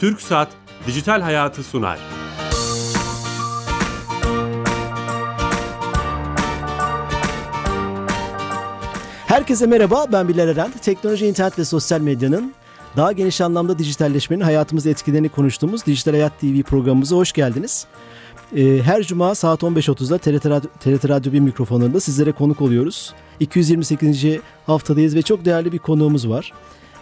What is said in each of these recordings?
Türk Saat Dijital Hayatı sunar. Herkese merhaba, ben Bilal Eren. Teknoloji, internet ve sosyal medyanın daha geniş anlamda dijitalleşmenin hayatımızda etkilerini konuştuğumuz Dijital Hayat TV programımıza hoş geldiniz. Ee, her cuma saat 15.30'da TRT Radyo, TRT Radyo 1 mikrofonunda sizlere konuk oluyoruz. 228. haftadayız ve çok değerli bir konuğumuz var.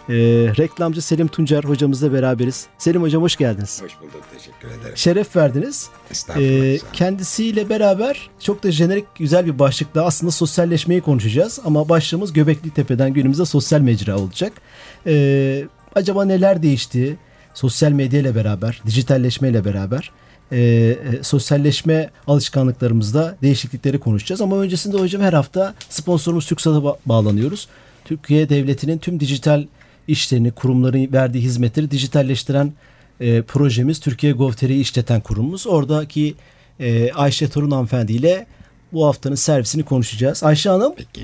Ee, reklamcı Selim Tuncer hocamızla beraberiz. Selim hocam hoş geldiniz. Hoş bulduk, teşekkür ederim. Şeref verdiniz. Estağfurullah. Olun. kendisiyle beraber çok da jenerik güzel bir başlıkla aslında sosyalleşmeyi konuşacağız. Ama başlığımız Göbekli Tepe'den günümüze sosyal mecra olacak. Ee, acaba neler değişti? Sosyal medya ile beraber, dijitalleşme ile beraber e, e, sosyalleşme alışkanlıklarımızda değişiklikleri konuşacağız. Ama öncesinde hocam her hafta sponsorumuz TürkSat'a ba- bağlanıyoruz. Türkiye Devleti'nin tüm dijital işlerini, kurumların verdiği hizmetleri dijitalleştiren e, projemiz Türkiye Gov.tr'yi işleten kurumumuz. Oradaki e, Ayşe Torun hanımefendi ile bu haftanın servisini konuşacağız. Ayşe Hanım, Peki.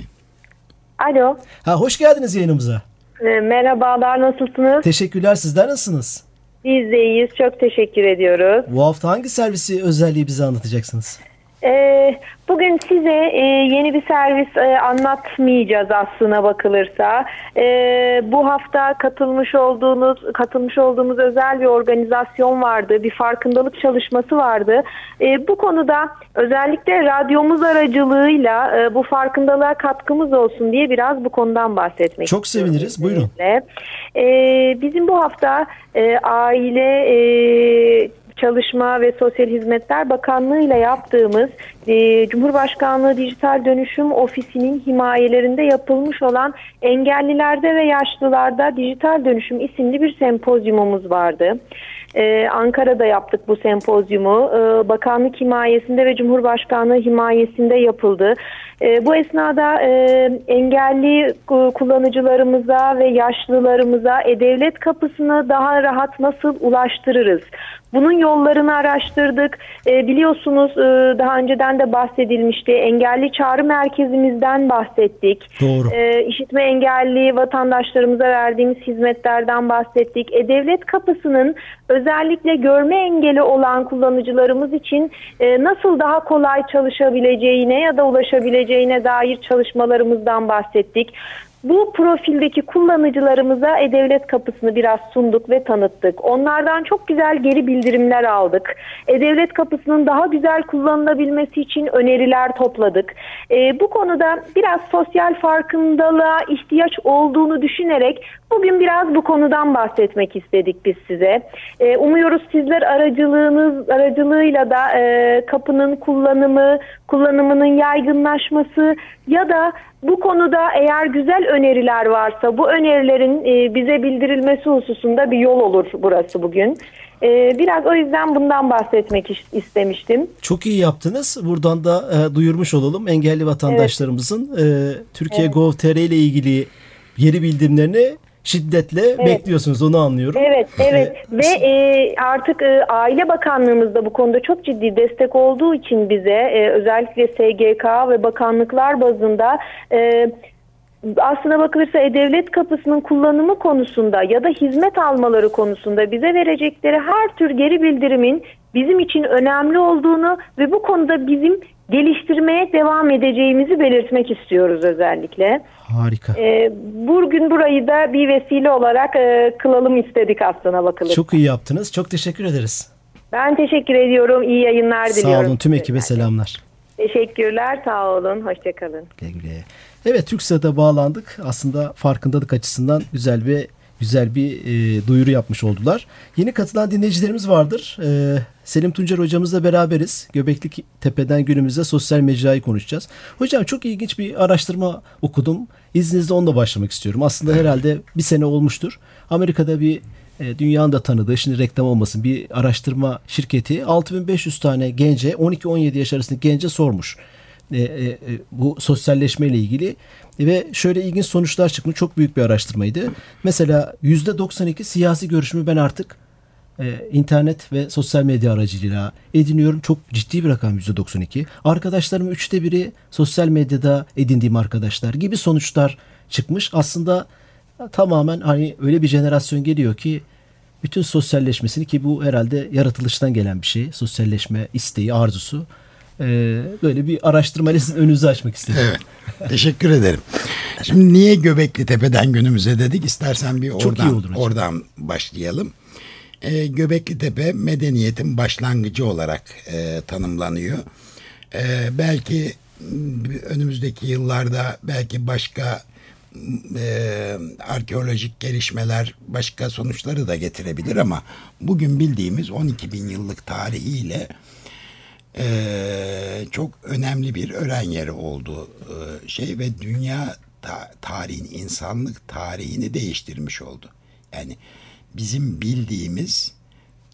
Alo, ha, hoş geldiniz yayınımıza. e, merhabalar, nasılsınız? Teşekkürler, sizler nasılsınız? Biz de iyiyiz, çok teşekkür ediyoruz. Bu hafta hangi servisi özelliği bize anlatacaksınız? E, bugün size e, yeni bir servis e, anlatmayacağız aslına bakılırsa. E, bu hafta katılmış olduğunuz, katılmış olduğumuz özel bir organizasyon vardı, bir farkındalık çalışması vardı. E, bu konuda özellikle radyomuz aracılığıyla e, bu farkındalığa katkımız olsun diye biraz bu konudan bahsetmek Çok istiyorum seviniriz, buyurun. Ee, bizim bu hafta e, aile e, Çalışma ve Sosyal Hizmetler Bakanlığı ile yaptığımız e, Cumhurbaşkanlığı Dijital Dönüşüm Ofisi'nin himayelerinde yapılmış olan engellilerde ve yaşlılarda dijital dönüşüm isimli bir sempozyumumuz vardı. Ee, Ankara'da yaptık bu sempozyumu. Ee, Bakanlık himayesinde ve Cumhurbaşkanlığı himayesinde yapıldı. Ee, bu esnada e, engelli e, kullanıcılarımıza ve yaşlılarımıza e-devlet kapısını daha rahat nasıl ulaştırırız? Bunun yollarını araştırdık. Ee, biliyorsunuz e, daha önceden de bahsedilmişti. Engelli çağrı merkezimizden bahsettik. Doğru. Ee, işitme engelli vatandaşlarımıza verdiğimiz hizmetlerden bahsettik. E-Devlet kapısının özellikle görme engeli olan kullanıcılarımız için e, nasıl daha kolay çalışabileceğine ya da ulaşabileceğine dair çalışmalarımızdan bahsettik. Bu profildeki kullanıcılarımıza E-Devlet kapısını biraz sunduk ve tanıttık. Onlardan çok güzel geri bildirimler aldık. E-Devlet kapısının daha güzel kullanılabilmesi için öneriler topladık. Ee, bu konuda biraz sosyal farkındalığa ihtiyaç olduğunu düşünerek bugün biraz bu konudan bahsetmek istedik biz size. Ee, umuyoruz sizler aracılığınız aracılığıyla da e, kapının kullanımı, kullanımının yaygınlaşması ya da bu konuda eğer güzel öneriler varsa bu önerilerin e, bize bildirilmesi hususunda bir yol olur burası bugün. E, biraz o yüzden bundan bahsetmek is- istemiştim. Çok iyi yaptınız. Buradan da e, duyurmuş olalım. Engelli vatandaşlarımızın e, Türkiye Gov.tr ile ilgili geri bildirimlerini şiddetle bekliyorsunuz. Onu anlıyorum. Evet, evet ve e, artık e, Aile Bakanlığımız da bu konuda çok ciddi destek olduğu için bize e, özellikle SGK ve bakanlıklar bazında e, aslına bakılırsa E-Devlet kapısının kullanımı konusunda ya da hizmet almaları konusunda bize verecekleri her tür geri bildirimin bizim için önemli olduğunu ve bu konuda bizim geliştirmeye devam edeceğimizi belirtmek istiyoruz özellikle. Harika. Ee, bugün burayı da bir vesile olarak e, kılalım istedik aslına bakılır. Çok iyi yaptınız. Çok teşekkür ederiz. Ben teşekkür ediyorum. İyi yayınlar diliyorum. Sağ olun. Tüm ekibe selamlar. Teşekkürler. Sağ olun. Hoşçakalın. Güle güle. Evet TürkSat'a bağlandık. Aslında farkındalık açısından güzel bir güzel bir e, duyuru yapmış oldular. Yeni katılan dinleyicilerimiz vardır. E, Selim Tuncer hocamızla beraberiz. Göbekli Tepe'den günümüze sosyal mecrayı konuşacağız. Hocam çok ilginç bir araştırma okudum. İzninizle onunla başlamak istiyorum. Aslında herhalde bir sene olmuştur. Amerika'da bir e, dünyanın da tanıdığı, şimdi reklam olmasın bir araştırma şirketi 6500 tane gence, 12-17 yaş arasındaki gence sormuş. E, e, e, bu sosyalleşme ile ilgili ve şöyle ilginç sonuçlar çıkmış. Çok büyük bir araştırmaydı. Mesela %92 siyasi görüşümü ben artık e, internet ve sosyal medya aracılığıyla ediniyorum. Çok ciddi bir rakam %92. Arkadaşlarım üçte biri sosyal medyada edindiğim arkadaşlar gibi sonuçlar çıkmış. Aslında tamamen hani öyle bir jenerasyon geliyor ki bütün sosyalleşmesini ki bu herhalde yaratılıştan gelen bir şey. Sosyalleşme isteği, arzusu. E, böyle bir araştırmayla sizin önünüzü açmak istedim. Evet. Teşekkür ederim. Şimdi niye Göbekli Tepe'den günümüze dedik? İstersen bir oradan oradan başlayalım. Ee, Göbekli Tepe medeniyetin başlangıcı olarak e, tanımlanıyor. Ee, belki önümüzdeki yıllarda belki başka e, arkeolojik gelişmeler başka sonuçları da getirebilir ama bugün bildiğimiz 12 bin yıllık tarihiyle e, çok önemli bir öğren yeri oldu e, şey ve dünya ta- tarihin insanlık tarihini değiştirmiş oldu. Yani bizim bildiğimiz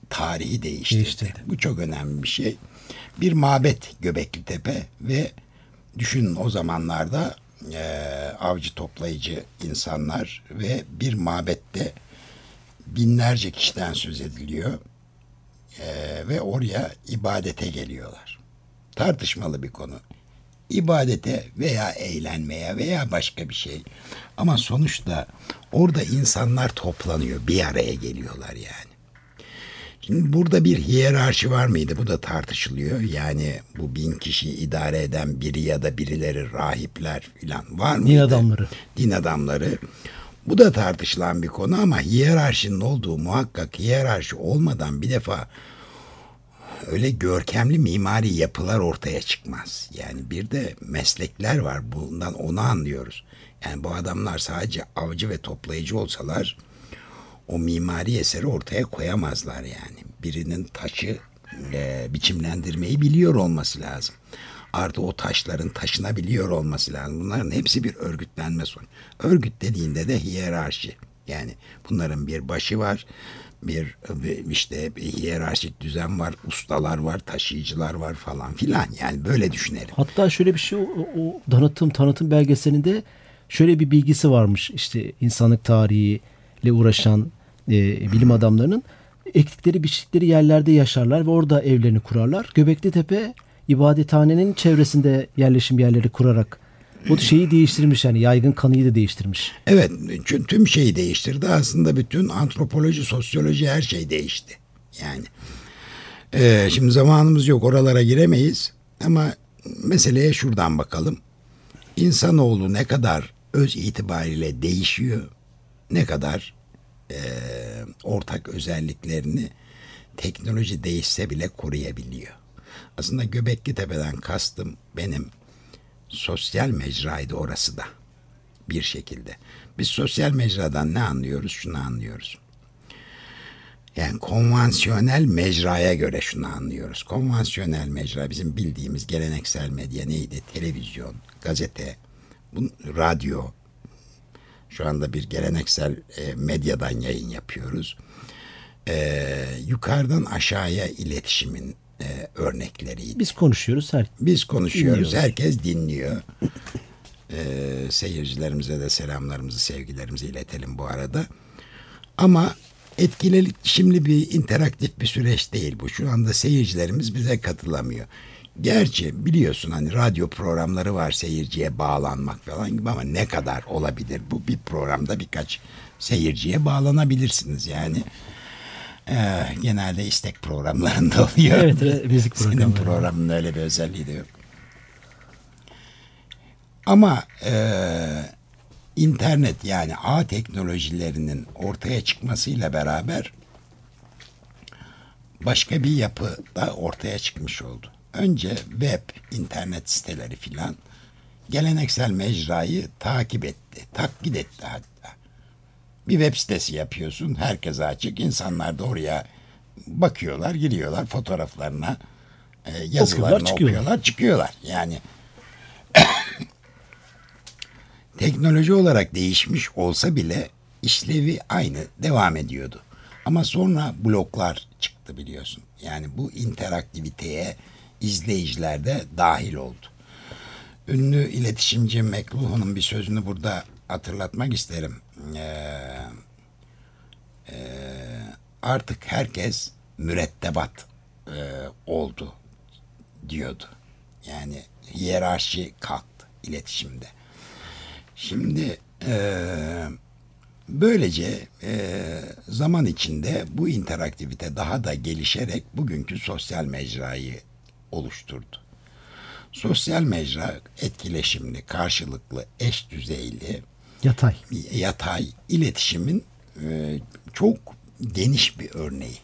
tarihi değiştirdi. Değiştirdi. Bu çok önemli bir şey. Bir mabet Göbekli Tepe ve düşünün o zamanlarda e, avcı toplayıcı insanlar ve bir mabette binlerce kişiden söz ediliyor Ee, ve oraya ibadete geliyorlar. Tartışmalı bir konu. İbadete veya eğlenmeye veya başka bir şey. Ama sonuçta orada insanlar toplanıyor, bir araya geliyorlar yani. Şimdi burada bir hiyerarşi var mıydı? Bu da tartışılıyor. Yani bu bin kişi idare eden biri ya da birileri rahipler falan var mıydı? Din adamları. Din adamları. Bu da tartışılan bir konu ama hiyerarşinin olduğu muhakkak hiyerarşi olmadan bir defa öyle görkemli mimari yapılar ortaya çıkmaz. Yani bir de meslekler var. Bundan onu anlıyoruz. Yani bu adamlar sadece avcı ve toplayıcı olsalar o mimari eseri ortaya koyamazlar yani. Birinin taşı e, biçimlendirmeyi biliyor olması lazım. Artı o taşların taşınabiliyor olması lazım. Bunların hepsi bir örgütlenme sonu. Örgüt dediğinde de hiyerarşi. Yani bunların bir başı var. Bir işte bir hiyerarşik düzen var. Ustalar var, taşıyıcılar var falan filan. Yani böyle düşünelim. Hatta şöyle bir şey o, o tanıtım tanıtım belgeselinde şöyle bir bilgisi varmış. İşte insanlık tarihiyle uğraşan e, bilim adamlarının ektikleri biçtikleri yerlerde yaşarlar ve orada evlerini kurarlar. Göbekli Tepe ibadethanenin çevresinde yerleşim yerleri kurarak o şeyi değiştirmiş yani yaygın kanıyı da değiştirmiş. Evet, çünkü tüm şeyi değiştirdi. Aslında bütün antropoloji, sosyoloji her şey değişti. Yani e, şimdi zamanımız yok, oralara giremeyiz. Ama meseleye şuradan bakalım. İnsanoğlu ne kadar öz itibariyle değişiyor, ne kadar e, ortak özelliklerini teknoloji değişse bile koruyabiliyor. Aslında Göbekli Tepe'den kastım benim sosyal mecraydı orası da bir şekilde. Biz sosyal mecradan ne anlıyoruz? Şunu anlıyoruz. Yani konvansiyonel mecraya göre şunu anlıyoruz. Konvansiyonel mecra bizim bildiğimiz geleneksel medya neydi? Televizyon, gazete, radyo. Şu anda bir geleneksel e, medyadan yayın yapıyoruz. E, yukarıdan aşağıya iletişimin e, örnekleriydi. Biz konuşuyoruz her Biz konuşuyoruz. Dinliyoruz. Herkes dinliyor. Ee, seyircilerimize de selamlarımızı, sevgilerimizi iletelim bu arada. Ama etkili şimdi bir interaktif bir süreç değil bu. Şu anda seyircilerimiz bize katılamıyor. Gerçi biliyorsun hani radyo programları var seyirciye bağlanmak falan gibi ama ne kadar olabilir bu bir programda birkaç seyirciye bağlanabilirsiniz yani. Ee, genelde istek programlarında oluyor. Evet, müzik Senin programları. programının öyle bir özelliği de yok. Ama e, internet yani ağ teknolojilerinin ortaya çıkmasıyla beraber başka bir yapı da ortaya çıkmış oldu. Önce web, internet siteleri filan geleneksel mecrayı takip etti, taklit etti hatta. Bir web sitesi yapıyorsun, herkese açık. İnsanlar da oraya bakıyorlar, giriyorlar fotoğraflarına, e, yazılarını Okuyorlar, çıkıyorlar. okuyorlar, çıkıyorlar. Yani teknoloji olarak değişmiş olsa bile işlevi aynı devam ediyordu. Ama sonra bloklar çıktı biliyorsun. Yani bu interaktiviteye izleyiciler de dahil oldu. Ünlü iletişimci McLuhan'ın bir sözünü burada hatırlatmak isterim. Ee, e, artık herkes mürettebat e, oldu diyordu. Yani hiyerarşi kalktı iletişimde. Şimdi e, böylece e, zaman içinde bu interaktivite daha da gelişerek bugünkü sosyal mecrayı oluşturdu. Sosyal mecra etkileşimli, karşılıklı, eş düzeyli, Yatay. yatay iletişimin e, çok geniş bir örneği.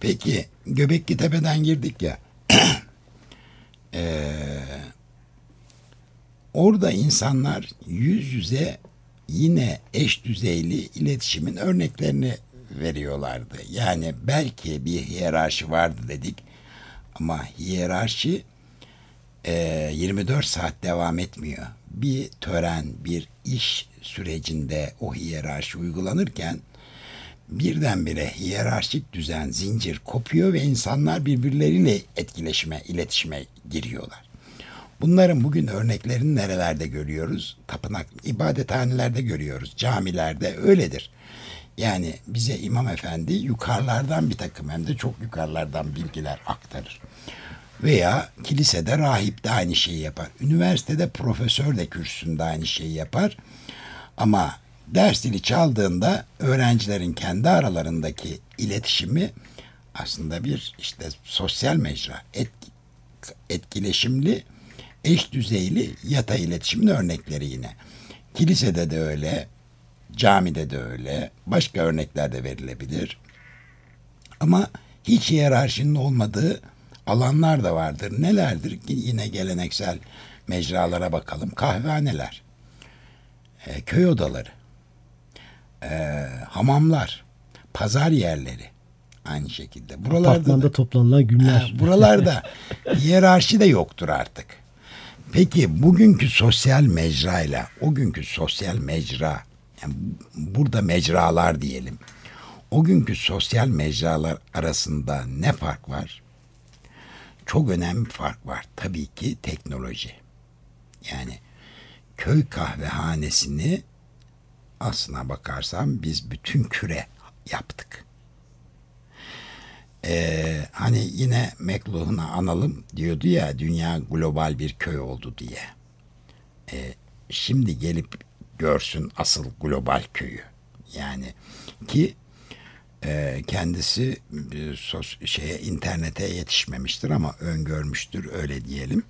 Peki Göbekli Tepe'den girdik ya. e, orada insanlar yüz yüze yine eş düzeyli iletişimin örneklerini veriyorlardı. Yani belki bir hiyerarşi vardı dedik ama hiyerarşi e, 24 saat devam etmiyor. Bir tören, bir iş sürecinde o hiyerarşi uygulanırken birdenbire hiyerarşik düzen, zincir kopuyor ve insanlar birbirleriyle etkileşime, iletişime giriyorlar. Bunların bugün örneklerini nerelerde görüyoruz? Tapınak, ibadethanelerde görüyoruz, camilerde öyledir. Yani bize imam efendi yukarılardan bir takım hem de çok yukarılardan bilgiler aktarır. Veya kilisede rahip de aynı şeyi yapar. Üniversitede profesör de kürsüsünde aynı şeyi yapar. Ama ders dili çaldığında öğrencilerin kendi aralarındaki iletişimi aslında bir işte sosyal mecra, etki, etkileşimli, eş düzeyli yatay iletişimin örnekleri yine. Kilisede de öyle, camide de öyle, başka örnekler de verilebilir. Ama hiç hiyerarşinin olmadığı alanlar da vardır. Nelerdir? Yine geleneksel mecralara bakalım. Kahvehaneler, e, köy odaları, e, hamamlar, pazar yerleri aynı şekilde. Buralarda Apartmanda da, toplanılan günler. E, buralarda hiyerarşi de yoktur artık. Peki bugünkü sosyal mecrayla o günkü sosyal mecra yani burada mecralar diyelim. O günkü sosyal mecralar arasında ne fark var? Çok önemli bir fark var. Tabii ki teknoloji. Yani köy kahvehanesini aslına bakarsam biz bütün küre yaptık. Ee, hani yine McLuhan'ı analım diyordu ya dünya global bir köy oldu diye. Ee, şimdi gelip görsün asıl global köyü. Yani ki e, kendisi e, sos, şeye internete yetişmemiştir ama öngörmüştür öyle diyelim.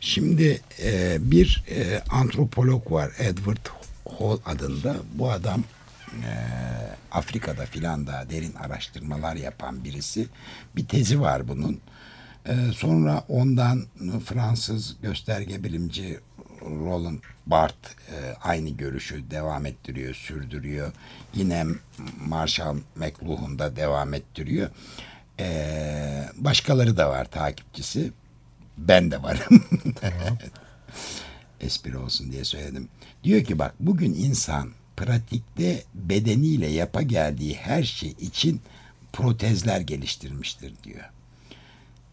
Şimdi e, bir e, antropolog var Edward Hall adında. Bu adam e, Afrika'da filan da derin araştırmalar yapan birisi. Bir tezi var bunun. Sonra ondan Fransız gösterge bilimci Roland Barthes e, aynı görüşü devam ettiriyor, sürdürüyor. Yine Marshall McLuhan da devam ettiriyor. E, başkaları da var takipçisi. Ben de varım. Espri olsun diye söyledim. Diyor ki bak bugün insan pratikte bedeniyle yapa geldiği her şey için protezler geliştirmiştir diyor.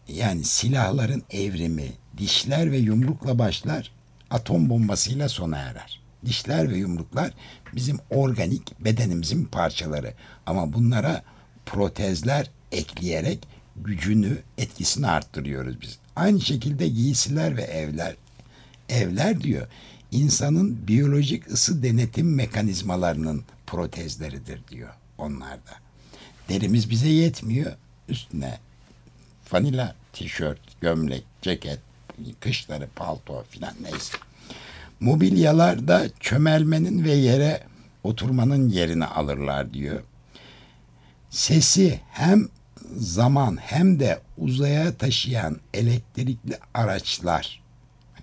Yani silahların evrimi, dişler ve yumrukla başlar, atom bombasıyla sona erer. Dişler ve yumruklar bizim organik bedenimizin parçaları. Ama bunlara protezler ekleyerek gücünü, etkisini arttırıyoruz biz. Aynı şekilde giysiler ve evler, evler diyor insanın biyolojik ısı denetim mekanizmalarının protezleridir diyor onlarda. Derimiz bize yetmiyor. Üstüne vanila tişört, gömlek, ceket, kışları palto filan neyse. Mobilyalar çömelmenin ve yere oturmanın yerini alırlar diyor. Sesi hem zaman hem de uzaya taşıyan elektrikli araçlar,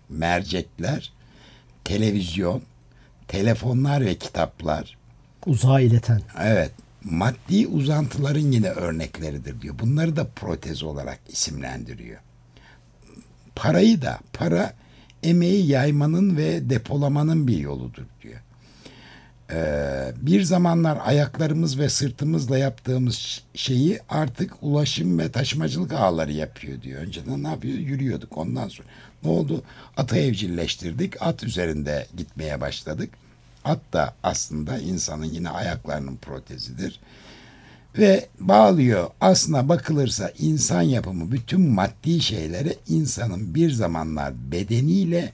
mercekler, televizyon, telefonlar ve kitaplar. Uzağa ileten. Evet. Maddi uzantıların yine örnekleridir diyor. Bunları da protez olarak isimlendiriyor. Parayı da para emeği yaymanın ve depolamanın bir yoludur diyor. Ee, bir zamanlar ayaklarımız ve sırtımızla yaptığımız şeyi artık ulaşım ve taşımacılık ağları yapıyor diyor. Önceden ne yapıyor? Yürüyorduk ondan sonra. Ne oldu? Atı evcilleştirdik. At üzerinde gitmeye başladık. At da aslında insanın yine ayaklarının protezidir. Ve bağlıyor. Aslına bakılırsa insan yapımı bütün maddi şeyleri insanın bir zamanlar bedeniyle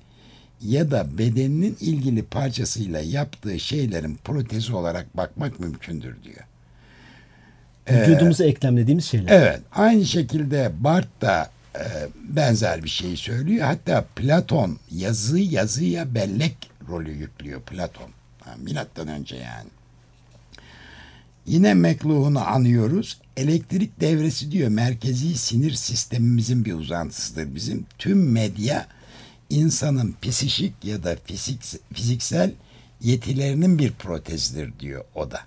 ya da bedeninin ilgili parçasıyla yaptığı şeylerin protezi olarak bakmak mümkündür diyor. Vücudumuza eklemlediğimiz şeyler. Evet, aynı şekilde Barth da e, benzer bir şey söylüyor. Hatta Platon yazı yazıya bellek rolü yüklüyor Platon. Ha, milattan önce yani. Yine McLuhan'ı anıyoruz. Elektrik devresi diyor merkezi sinir sistemimizin bir uzantısıdır bizim. Tüm medya insanın psikik ya da fizik, fiziksel yetilerinin bir protezidir diyor o da.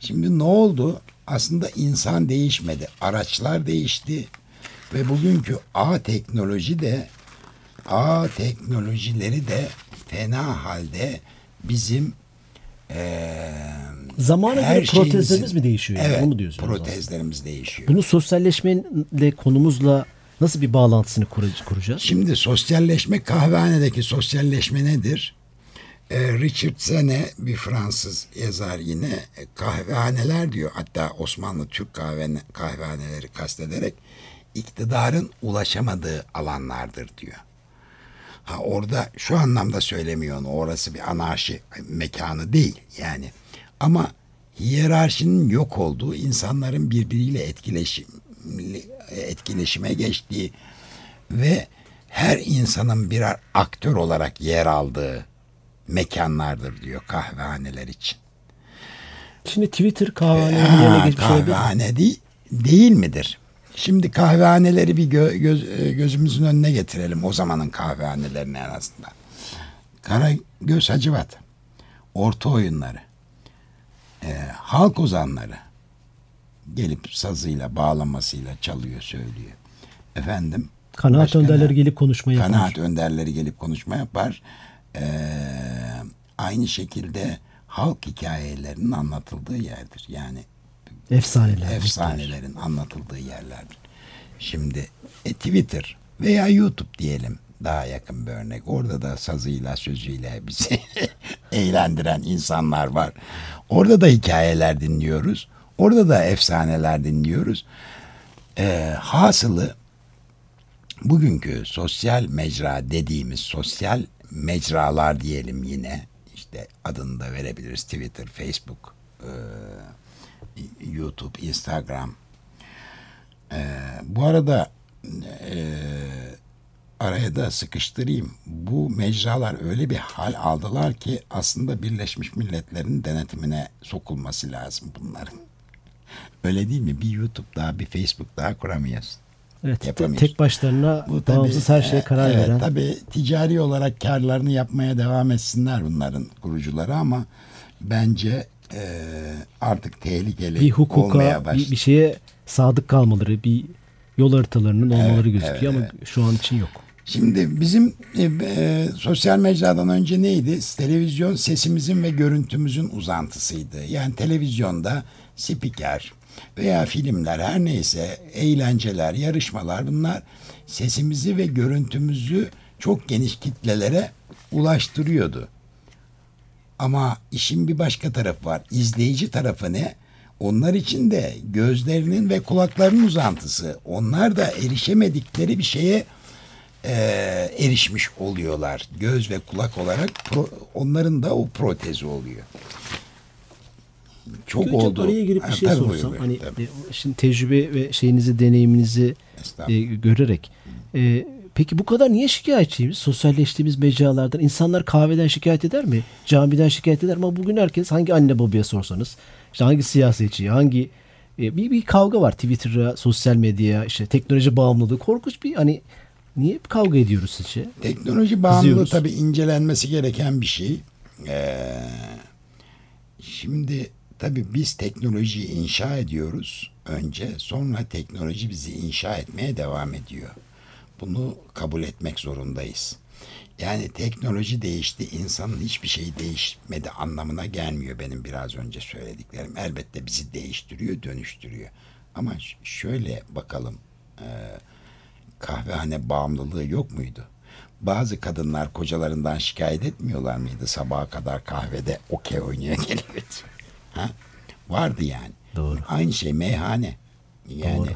Şimdi ne oldu? Aslında insan değişmedi. Araçlar değişti ve bugünkü A teknoloji de A teknolojileri de fena halde bizim eee Zamana her göre protezlerimiz şeyimizin- mi değişiyor? Yani? Evet, Onu mu diyorsunuz? protezlerimiz değişiyor. Bunu sosyalleşmeyle konumuzla nasıl bir bağlantısını kur- kuracağız? Şimdi sosyalleşme kahvehanedeki sosyalleşme nedir? Ee, Richard Sene bir Fransız yazar yine e, kahvehaneler diyor. Hatta Osmanlı Türk kahvehane, kahvehaneleri kastederek iktidarın ulaşamadığı alanlardır diyor. Ha orada şu anlamda söylemiyor onu. Orası bir anarşi mekanı değil yani. Ama hiyerarşinin yok olduğu, insanların birbiriyle etkileşim etkileşime geçtiği ve her insanın birer aktör olarak yer aldığı mekanlardır diyor kahvehaneler için. Şimdi Twitter kahvehanenin yerine geçmiş kahvehane değil, değil midir? Şimdi kahvehaneleri bir gö- göz- e, gözümüzün önüne getirelim. O zamanın kahvehanelerini en azından. Karagöz Hacivat, orta oyunları, e, halk ozanları gelip sazıyla, bağlamasıyla çalıyor, söylüyor. Efendim, Kanaat başka ne? önderleri gelip konuşma yapar. Kanaat önderleri gelip konuşma yapar. Ee, aynı şekilde halk hikayelerinin anlatıldığı yerdir. Yani Efsaneler. efsanelerin anlatıldığı yerlerdir. Şimdi e, Twitter veya YouTube diyelim daha yakın bir örnek. Orada da sazıyla sözüyle bizi eğlendiren insanlar var. Orada da hikayeler dinliyoruz. Orada da efsaneler dinliyoruz. Ee, hasılı bugünkü sosyal mecra dediğimiz sosyal mecralar diyelim yine işte adını da verebiliriz Twitter, Facebook, e, YouTube, Instagram. E, bu arada e, araya da sıkıştırayım. Bu mecralar öyle bir hal aldılar ki aslında Birleşmiş Milletler'in denetimine sokulması lazım bunların. Öyle değil mi? Bir YouTube daha, bir Facebook daha kuramıyorsun. Evet, tek başlarına Bu tabii, bağımsız her şeye e, karar evet, veren. Tabii ticari olarak karlarını yapmaya devam etsinler bunların kurucuları ama bence e, artık tehlikeli bir hukuka, olmaya başladı. bir, bir şeye sadık kalmaları, bir yol haritalarının olmaları Evet, gözüküyor evet, ama şu an için yok. Şimdi bizim e, e, sosyal mecradan önce neydi? Televizyon sesimizin ve görüntümüzün uzantısıydı. Yani televizyonda spiker veya filmler her neyse eğlenceler, yarışmalar bunlar sesimizi ve görüntümüzü çok geniş kitlelere ulaştırıyordu. Ama işin bir başka tarafı var. İzleyici tarafı ne? Onlar için de gözlerinin ve kulaklarının uzantısı. Onlar da erişemedikleri bir şeye e, erişmiş oluyorlar. Göz ve kulak olarak pro- onların da o protezi oluyor. Çok Hocam oldu. Araya girip Ha, bir şey tabii, sorsam. buyur, hani tabii. e, şimdi tecrübe ve şeyinizi, deneyiminizi e, görerek. E, peki bu kadar niye şikayetçiyiz? Sosyalleştiğimiz mecralardan. insanlar kahveden şikayet eder mi? Camiden şikayet eder mi? Ama bugün herkes hangi anne babaya sorsanız, işte hangi siyasetçi, hangi e, bir, bir kavga var Twitter'a, sosyal medyaya, işte teknoloji bağımlılığı. Korkunç bir hani niye kavga ediyoruz sizce? Teknoloji bağımlılığı tabii incelenmesi gereken bir şey. Ee, şimdi tabii biz teknolojiyi inşa ediyoruz önce. Sonra teknoloji bizi inşa etmeye devam ediyor. Bunu kabul etmek zorundayız. Yani teknoloji değişti, insanın hiçbir şey değişmedi anlamına gelmiyor benim biraz önce söylediklerim. Elbette bizi değiştiriyor, dönüştürüyor. Ama şöyle bakalım, e, kahvehane bağımlılığı yok muydu? Bazı kadınlar kocalarından şikayet etmiyorlar mıydı? Sabaha kadar kahvede okey oynaya geliyordu. Ha? Vardı yani. Doğru. Aynı şey meyhane. Yani Doğru.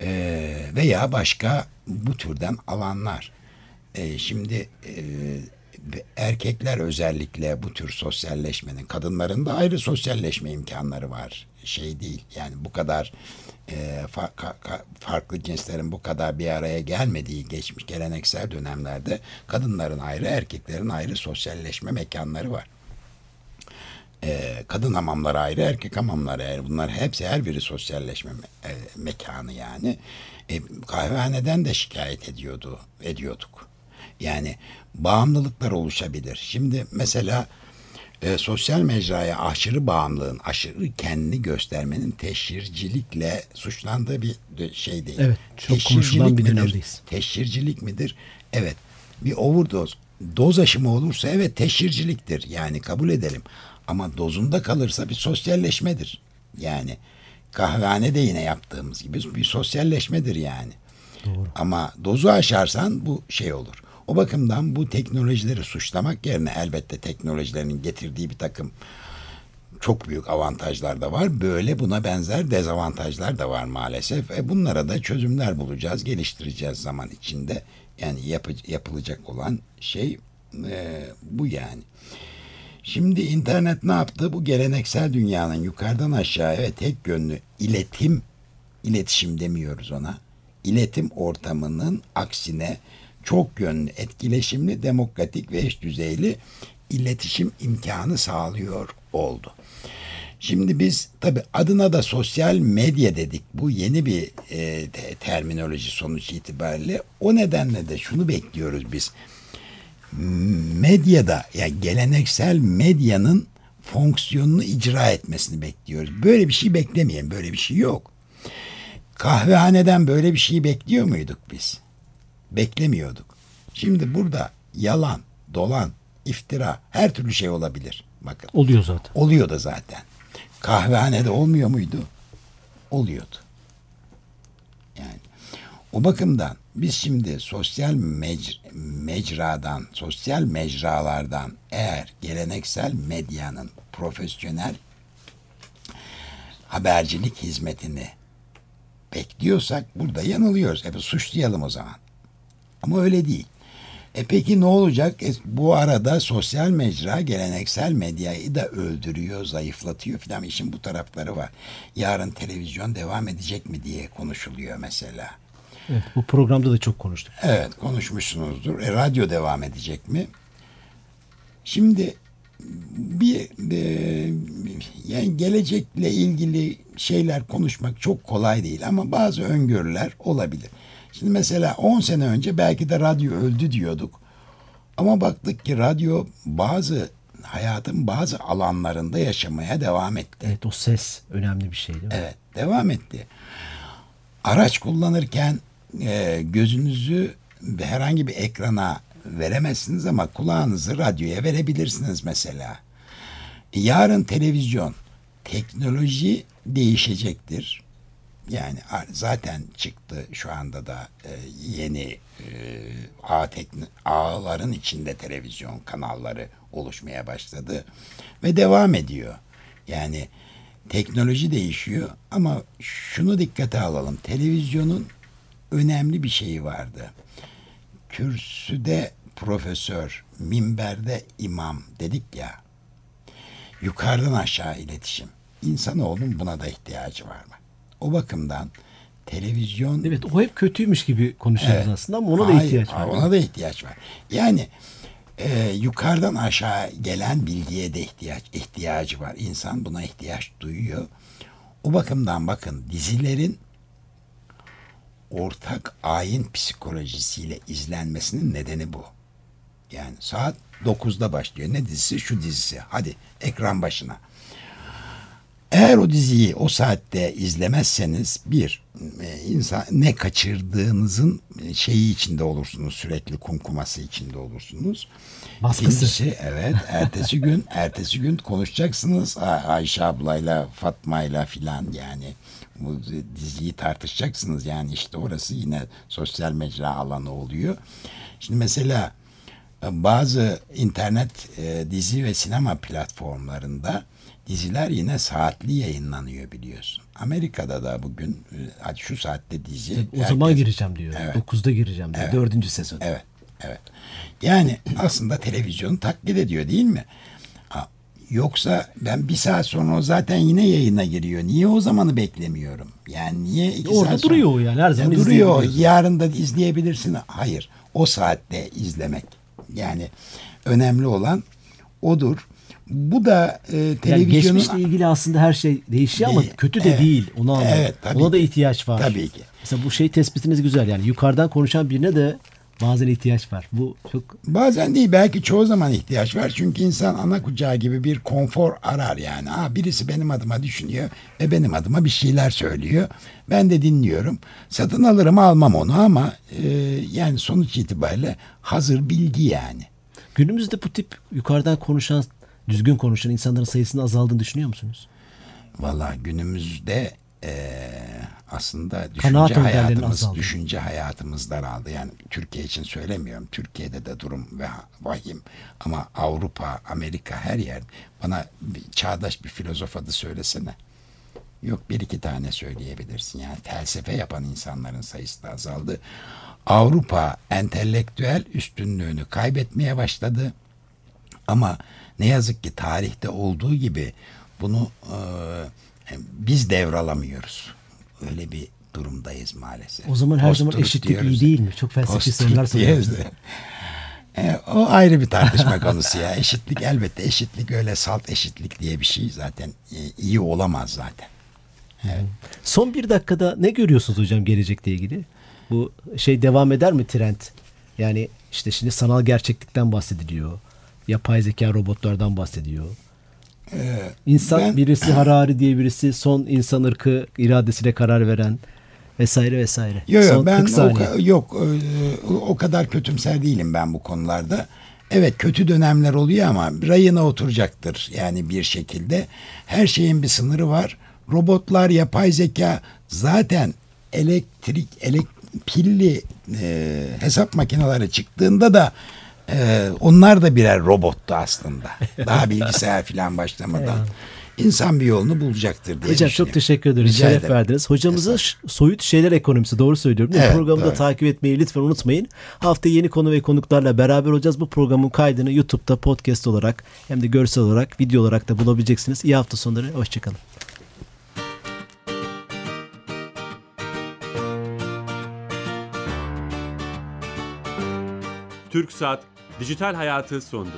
e, veya başka bu türden alanlar. E, şimdi e, erkekler özellikle bu tür sosyalleşmenin, kadınların da ayrı sosyalleşme imkanları var. Şey değil yani bu kadar e, fa, ka, ka, farklı cinslerin bu kadar bir araya gelmediği geçmiş geleneksel dönemlerde kadınların ayrı, erkeklerin ayrı sosyalleşme mekanları var. E, kadın hamamları ayrı, erkek hamamları ayrı. Bunlar hepsi her biri sosyalleşme me- e, mekanı yani. E, kahvehaneden de şikayet ediyordu, ediyorduk. Yani bağımlılıklar oluşabilir. Şimdi mesela e, sosyal mecraya aşırı bağımlılığın, aşırı kendini göstermenin teşhircilikle suçlandığı bir şey değil. Evet, çok konuşulan bir midir? dönemdeyiz. Teşhircilik midir? Evet. Bir overdose, doz aşımı olursa evet teşhirciliktir. Yani kabul edelim. Ama dozunda kalırsa bir sosyalleşmedir. Yani kahvehanede yine yaptığımız gibi bir sosyalleşmedir yani. Doğru. Ama dozu aşarsan bu şey olur. O bakımdan bu teknolojileri suçlamak yerine elbette teknolojilerin getirdiği bir takım çok büyük avantajlar da var. Böyle buna benzer dezavantajlar da var maalesef. E bunlara da çözümler bulacağız, geliştireceğiz zaman içinde. Yani yapı- yapılacak olan şey e, bu yani. Şimdi internet ne yaptı? Bu geleneksel dünyanın yukarıdan aşağıya tek yönlü iletim, iletişim demiyoruz ona. İletim ortamının aksine çok yönlü, etkileşimli, demokratik ve eş düzeyli iletişim imkanı sağlıyor oldu. Şimdi biz tabi adına da sosyal medya dedik. Bu yeni bir e, te- terminoloji sonuç itibariyle. O nedenle de şunu bekliyoruz biz medyada yani geleneksel medyanın fonksiyonunu icra etmesini bekliyoruz. Böyle bir şey beklemeyin. Böyle bir şey yok. Kahvehaneden böyle bir şey bekliyor muyduk biz? Beklemiyorduk. Şimdi burada yalan, dolan, iftira her türlü şey olabilir. Bakın. Oluyor zaten. Oluyor da zaten. Kahvehanede olmuyor muydu? Oluyordu. Yani o bakımdan biz şimdi sosyal mec- mecradan, sosyal mecralardan eğer geleneksel medyanın profesyonel habercilik hizmetini bekliyorsak burada yanılıyoruz. Hep suçlayalım o zaman. Ama öyle değil. E peki ne olacak? E, bu arada sosyal mecra geleneksel medyayı da öldürüyor, zayıflatıyor filan. İşin bu tarafları var. Yarın televizyon devam edecek mi diye konuşuluyor mesela. Evet, bu programda da çok konuştuk. Evet konuşmuşsunuzdur. E, radyo devam edecek mi? Şimdi bir e, yani gelecekle ilgili şeyler konuşmak çok kolay değil ama bazı öngörüler olabilir. Şimdi mesela 10 sene önce belki de radyo öldü diyorduk. Ama baktık ki radyo bazı hayatın bazı alanlarında yaşamaya devam etti. Evet o ses önemli bir şey değil mi? Evet, devam etti. Araç kullanırken e, gözünüzü herhangi bir ekrana veremezsiniz ama kulağınızı radyoya verebilirsiniz mesela. Yarın televizyon, teknoloji değişecektir. Yani zaten çıktı şu anda da e, yeni e, ağ tekn- ağların içinde televizyon kanalları oluşmaya başladı ve devam ediyor. Yani teknoloji değişiyor ama şunu dikkate alalım. Televizyonun önemli bir şeyi vardı. Kürsüde profesör, minberde imam dedik ya. Yukarıdan aşağı iletişim. İnsanoğlunun buna da ihtiyacı var mı? O bakımdan televizyon Evet o hep kötüymüş gibi konuşuyoruz Evet. aslında ama ona da Hayır, ihtiyaç var. Ona da ihtiyaç var. Yani e, yukarıdan aşağı gelen bilgiye de ihtiyaç ihtiyacı var. İnsan buna ihtiyaç duyuyor. O bakımdan bakın dizilerin ortak ayin psikolojisiyle izlenmesinin nedeni bu. Yani saat 9'da başlıyor. Ne dizisi? Şu dizisi. Hadi ekran başına. Eğer o diziyi o saatte izlemezseniz bir e, insan ne kaçırdığınızın e, şeyi içinde olursunuz sürekli kumkuması içinde olursunuz. Baskısı. İkincisi evet ertesi gün ertesi gün konuşacaksınız Ay- Ayşe ablayla Fatma'yla filan yani bu diziyi tartışacaksınız yani işte orası yine sosyal mecra alanı oluyor. Şimdi mesela bazı internet e, dizi ve sinema platformlarında diziler yine saatli yayınlanıyor biliyorsun. Amerika'da da bugün e, şu saatte dizi. O zaman herkes- gireceğim diyor. Evet. 9'da gireceğim diyor. Evet. Dördüncü sezon. Evet. Evet. Yani aslında televizyonu taklit ediyor değil mi? Yoksa ben bir saat sonra o zaten yine yayına giriyor. Niye o zamanı beklemiyorum? Yani niye iki Orada saat sonra- duruyor o yani, her zaman Ya duruyor. Yarın da izleyebilirsin. Hayır. O saatte izlemek. Yani önemli olan odur. Bu da e, Yani televizyonun... geçmişle ilgili aslında her şey değişiyor ama kötü de Evet. değil. Onu anladım. Evet, Ona da ihtiyaç var. Tabii ki. Mesela bu şey tespitiniz güzel. Yani yukarıdan konuşan birine de bazen ihtiyaç var. Bu çok Bazen değil belki çoğu zaman ihtiyaç var. Çünkü insan ana kucağı gibi bir konfor arar yani. Aa, birisi benim adıma düşünüyor ve benim adıma bir şeyler söylüyor. Ben de dinliyorum. Satın alırım almam onu ama e, yani sonuç itibariyle hazır bilgi yani. günümüzde bu tip yukarıdan konuşan, düzgün konuşan insanların sayısının azaldığını düşünüyor musunuz? Valla günümüzde e, aslında düşünce Kanaat hayatımız, azaldı. düşünce hayatımız daraldı. Yani Türkiye için söylemiyorum. Türkiye'de de durum ve vahim. Ama Avrupa, Amerika her yer. Bana bir çağdaş bir filozof adı söylesene. Yok bir iki tane söyleyebilirsin. Yani felsefe yapan insanların sayısı da azaldı. Avrupa entelektüel üstünlüğünü kaybetmeye başladı. Ama ne yazık ki tarihte olduğu gibi bunu e, biz devralamıyoruz. Öyle bir durumdayız maalesef. O zaman her zaman eşitlik diyoruz. iyi değil mi? Çok felsefi sorular soruyoruz. E, o ayrı bir tartışma konusu ya. Eşitlik elbette eşitlik öyle salt eşitlik diye bir şey zaten e, iyi olamaz zaten. Son bir dakikada ne görüyorsunuz hocam gelecekle ilgili? Bu şey devam eder mi trend? Yani işte şimdi sanal gerçeklikten bahsediliyor. Yapay zeka robotlardan bahsediyor. İnsan ben- birisi Harari diye birisi son insan ırkı iradesiyle karar veren vesaire vesaire. Yok yok ben 40 o, yok o kadar kötümser değilim ben bu konularda. Evet kötü dönemler oluyor ama rayına oturacaktır yani bir şekilde. Her şeyin bir sınırı var. Robotlar, yapay zeka zaten elektrik, elek, pilli e, hesap makineleri çıktığında da e, onlar da birer robottu aslında. Daha bilgisayar falan başlamadan. İnsan bir yolunu bulacaktır diye Hocam çok teşekkür ederiz. Rica Şeref ederim. verdiniz. Hocamızın ş- soyut şeyler ekonomisi doğru söylüyorum. değil mi? Evet, Programı da doğru. takip etmeyi lütfen unutmayın. Haftaya yeni konu ve konuklarla beraber olacağız. Bu programın kaydını YouTube'da podcast olarak hem de görsel olarak video olarak da bulabileceksiniz. İyi hafta sonları. Hoşçakalın. Türk Saat Dijital Hayatı sondu.